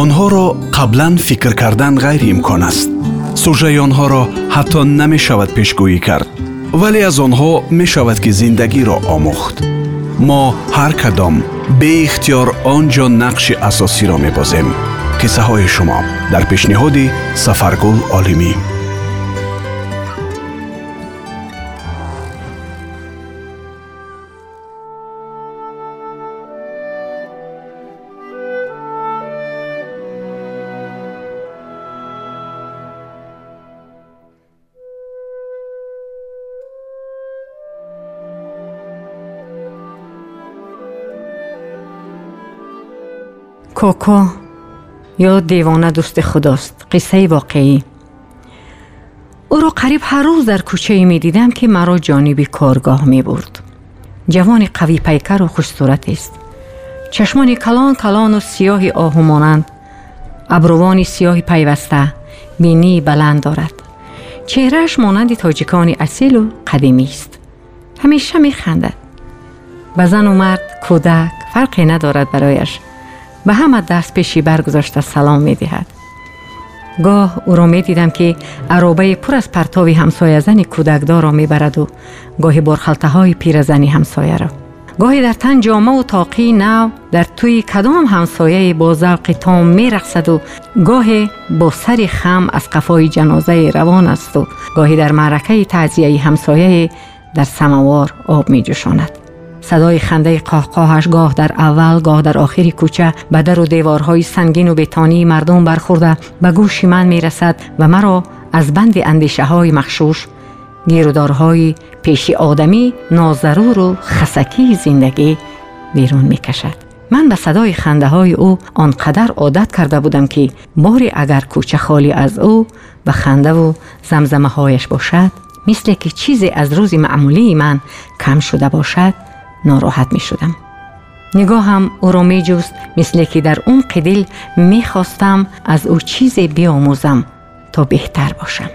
онҳоро қаблан фикр кардан ғайриимкон аст. Сужаи онҳоро ҳатто намешавад пешгӯӣ кард вале аз онҳо мешавад ки зиндагиро омӯхт. Мо ҳар кадом беихтиёр он ҷо нақши асосиро мебозем қиссаҳои шумо. Дар пешниҳоди сафаргул олимӣ کوکو یا دیوانه دوست خداست قصه واقعی. او را قریب هر روز در کوچه می دیدم که مرا جانب کارگاه می برد جوان قوی پیکر و خوش صورت است. چشمان کلان کلان و سیاه آهو مانند ابروان سیاه پیوسته بینی بلند دارد. چهرهش مانند تاجیکان اصیل و قدیمی است. همیشه می خندد به زن و مرد کودک فرقی ندارد برایش. به همه دست پیشی برگذاشته سلام می دهد. گاه او را می دیدم که عرابه پر از پرتاوی همسایه زنی کودکدار را می برد و گاهی برخلطه های پیرزنی همسایه را. گاهی در تن جامعه و تاقی نو در توی کدام همسایه با ذوق تام می رخصد و گاهی با سری خم از قفای جنازه روان است و گاهی در معرکه تعذیه همسایه در سموار آب می جوشاند. صدای خنده قهقاهش گاه در اول گاه در آخری کوچه به در و دیوارهای سنگین و بتانی مردم برخورده به گوش من می رسد و مرا از بند اندیشه های مخشوش گیرودارهای پیشی آدمی نازرور و خسکی زندگی بیرون می کشد. من به صدای خنده های او آنقدر عادت کرده بودم که باری اگر کوچه خالی از او و خنده و زمزمه هایش باشد مثل که چیزی از روز معمولی من کم شده باشد ناراحت می شدم. نگاهم او را می جوست مثل که در اون قدل می خواستم از او چیزی بیاموزم تا بهتر باشم.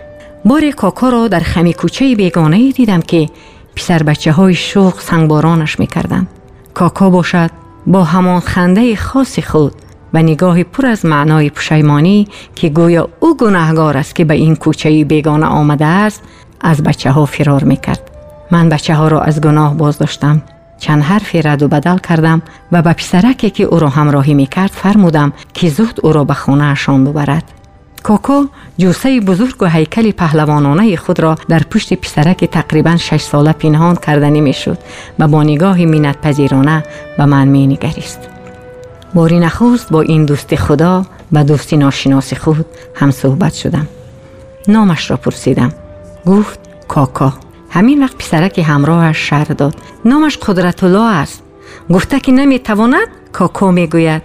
بار کاکا را در خمی کوچه بیگانه دیدم که پسر بچه های شوق سنگبارانش می کردن. کاکا باشد با همان خنده خاص خود و نگاه پر از معنای پشیمانی که گویا او گناهگار است که به این کوچه بیگانه آمده است از بچه ها فرار می کرد. من بچه ها را از گناه باز داشتم چند حرفی رد و بدل کردم و به پسرکی که او را همراهی می کرد فرمودم که زود او را به خانه اشان ببرد. کوکو جوسه بزرگ و هیکل پهلوانانه خود را در پشت پسرک تقریبا شش ساله پنهان کردنی می شد و با نگاه مینت پذیرانه به من می نگریست. باری با این دوست خدا و دوستی ناشناس خود هم صحبت شدم. نامش را پرسیدم. گفت کاکا. همین وقت پسرک همراهش شهر داد. نامش قدرت الله است. گفته که نمی‌تواند کاکا می‌گوید.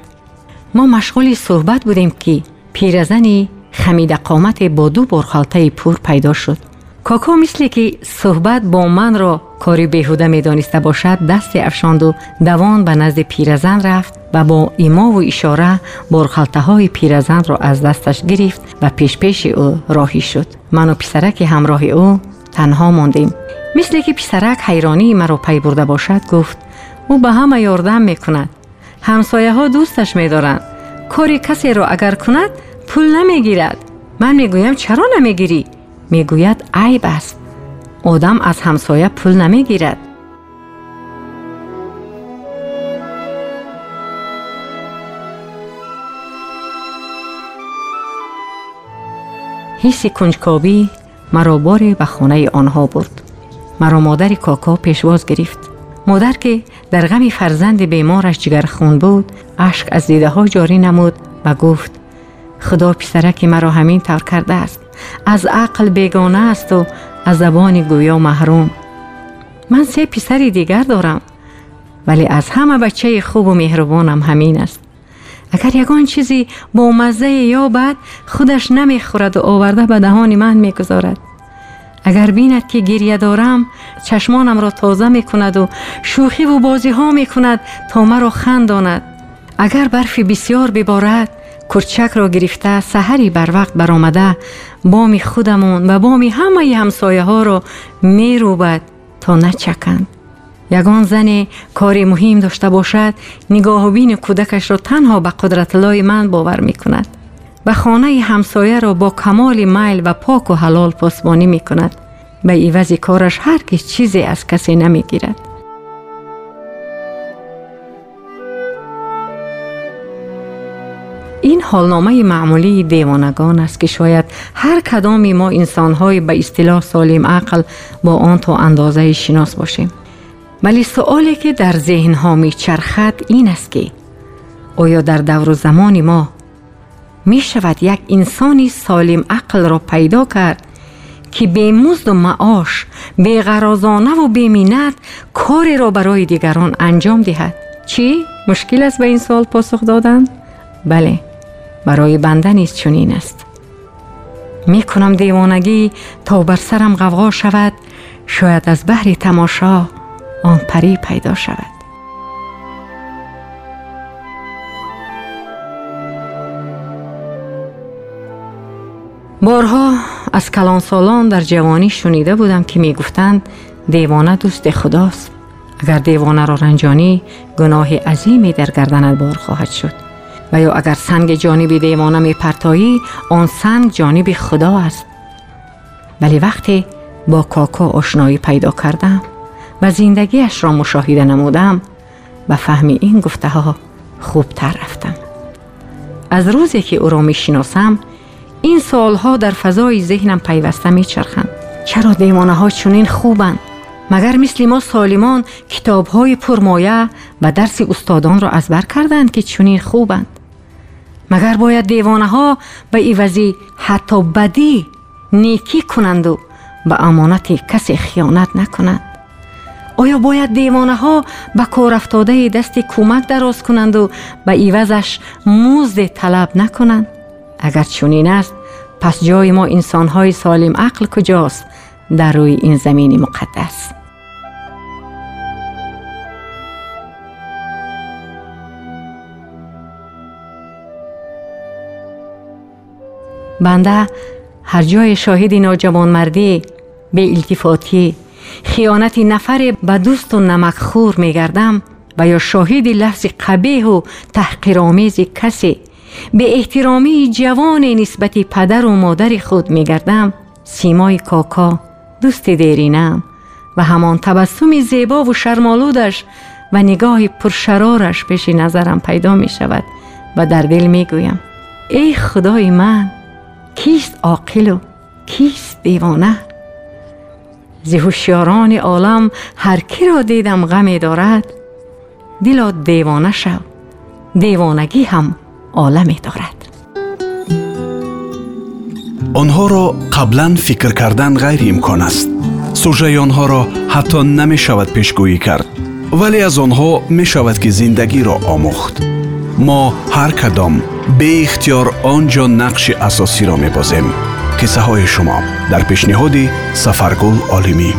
ما مشغول صحبت بودیم که پیرزنی خمید قامت با دو برخالته پور پیدا شد. کاکا مثل که صحبت با من را کاری بهوده می‌دانسته باشد دست افشاند و دوان به نزد پیرزن رفت و با ایما و اشاره برخالته های پیرزن را از دستش گرفت و پیش پیش او راهی شد. من و پسرک همراه او تنها ماندیم مثل که پسرک حیرانی مرا پی برده باشد گفت او به همه یاردم می‌کند. همسایه ها دوستش میدارند. کاری کسی را اگر کند پول نمی‌گیرد. من می‌گویم چرا نمی‌گیری؟ می‌گوید عیب است. آدم از همسایه پول نمی‌گیرد. حس کنجکاوی مرا باری به خانه آنها برد. مرا مادر کاکا پیشواز گرفت. مادر که در غم فرزند بیمارش جگر خون بود اشک از دیده ها جاری نمود و گفت خدا پسرک مرا همین طور کرده است. از عقل بیگانه است و از زبان گویا محروم. من سه پسری دیگر دارم ولی از همه بچه خوب و مهربانم همین است. اگر یگان چیزی با مزه یا بد خودش نمی‌خورد و آورده به دهان من می‌گذارد. اگر بیند که گریه دارم چشمانم را تازه می کند و شوخی و بازی ها می کند تا مرا خنداند. اگر برفی بسیار ببارد کرچک را گرفته سحری بر وقت برآمده بامی خودمون و بامی همه همسایه ها را می روبد تا نچکند به خانه همسایه را با کمال میل و پاک و حلال پاسبانی می کند. به ایوز کارش هر کس چیزی از کسی نمی گیرد. این حالنامه معمولی دیوانگان است که شاید هر کدامی ما انسانهای به اصطلاح سالم عقل با آن تا اندازه شناس باشیم ولی سؤالی که در ذهن ها می چرخد این است که آیا در دور و زمان ما می شود یک انسانی سالم عقل را پیدا کرد که به مزد و معاش به غرازانه و به مینت کاری را برای دیگران انجام دهد چی؟ مشکل است به این سال پاسخ دادن؟ بله برای بنده نیست چنین است می کنم دیوانگی تا بر سرم غوغا شود شاید از بحر تماشا آن پری پیدا شود بارها از کلانسالان در جوانی شنیده بودم که می‌گفتند دیوانه دوست خداست. اگر دیوانه را رنجانی گناه عظیمی در گردنت بار خواهد شد. و یا اگر سنگ جانب دیوانه می پرتایی آن سنگ جانب خدا است. ولی وقتی با کاکا آشنایی پیدا کردم و زندگیش را مشاهده نمودم و فهم این گفته ها خوبتر رفتم. از روزی که او را می شناسم این سالها در فضای ذهنم پیوسته میچرخند چرا دیوانه ها چنین خوبند مگر مثل ما سالمان کتاب های پرمایه و درس استادان را از بر کردند که چنین خوبند؟ مگر باید دیوانه ها به ایوزی حتی بدی نیکی کنند و به امانت کسی خیانت نکنند؟ آیا باید دیوانه ها به کار افتاده دست کمک دراز کنند و به ایوزش موزد طلب نکنند؟ اگر چنین است پس جای ما انسانهای سالم عقل کجاست در روی این زمین مقدس؟ بنده هر جای شاهد ناجوانمردی به التفاتی خیانت نفر به دوست و نمک خور میگردم و یا شاهد لفظ قبیح و تحقیرآمیز کسی به احترامی جوان نسبت پدر و مادر خود می گردم سیمای کاکا دوست دیرینم و همان تبسم زیبا و شرمالودش و نگاه پرشرارش پیش نظرم پیدا می شود و در دل می گویم ای خدای من کیست عاقل و کیست دیوانه؟ ز عالم هر کی را دیدم غمی دارد دلا دیوانه شو دیوانگی هم عالمی دارد. آنها را قبلا فکر کردن غیر امکان است. سوژه آنها را حتی نمی شود پیشگویی کرد ولی از آنها می شود که زندگی را آموخت. ما هر کدام به اختیار آنجا نقش اساسی را می بازیم قصه های شما در پیشنهاد سفرگل عالمی.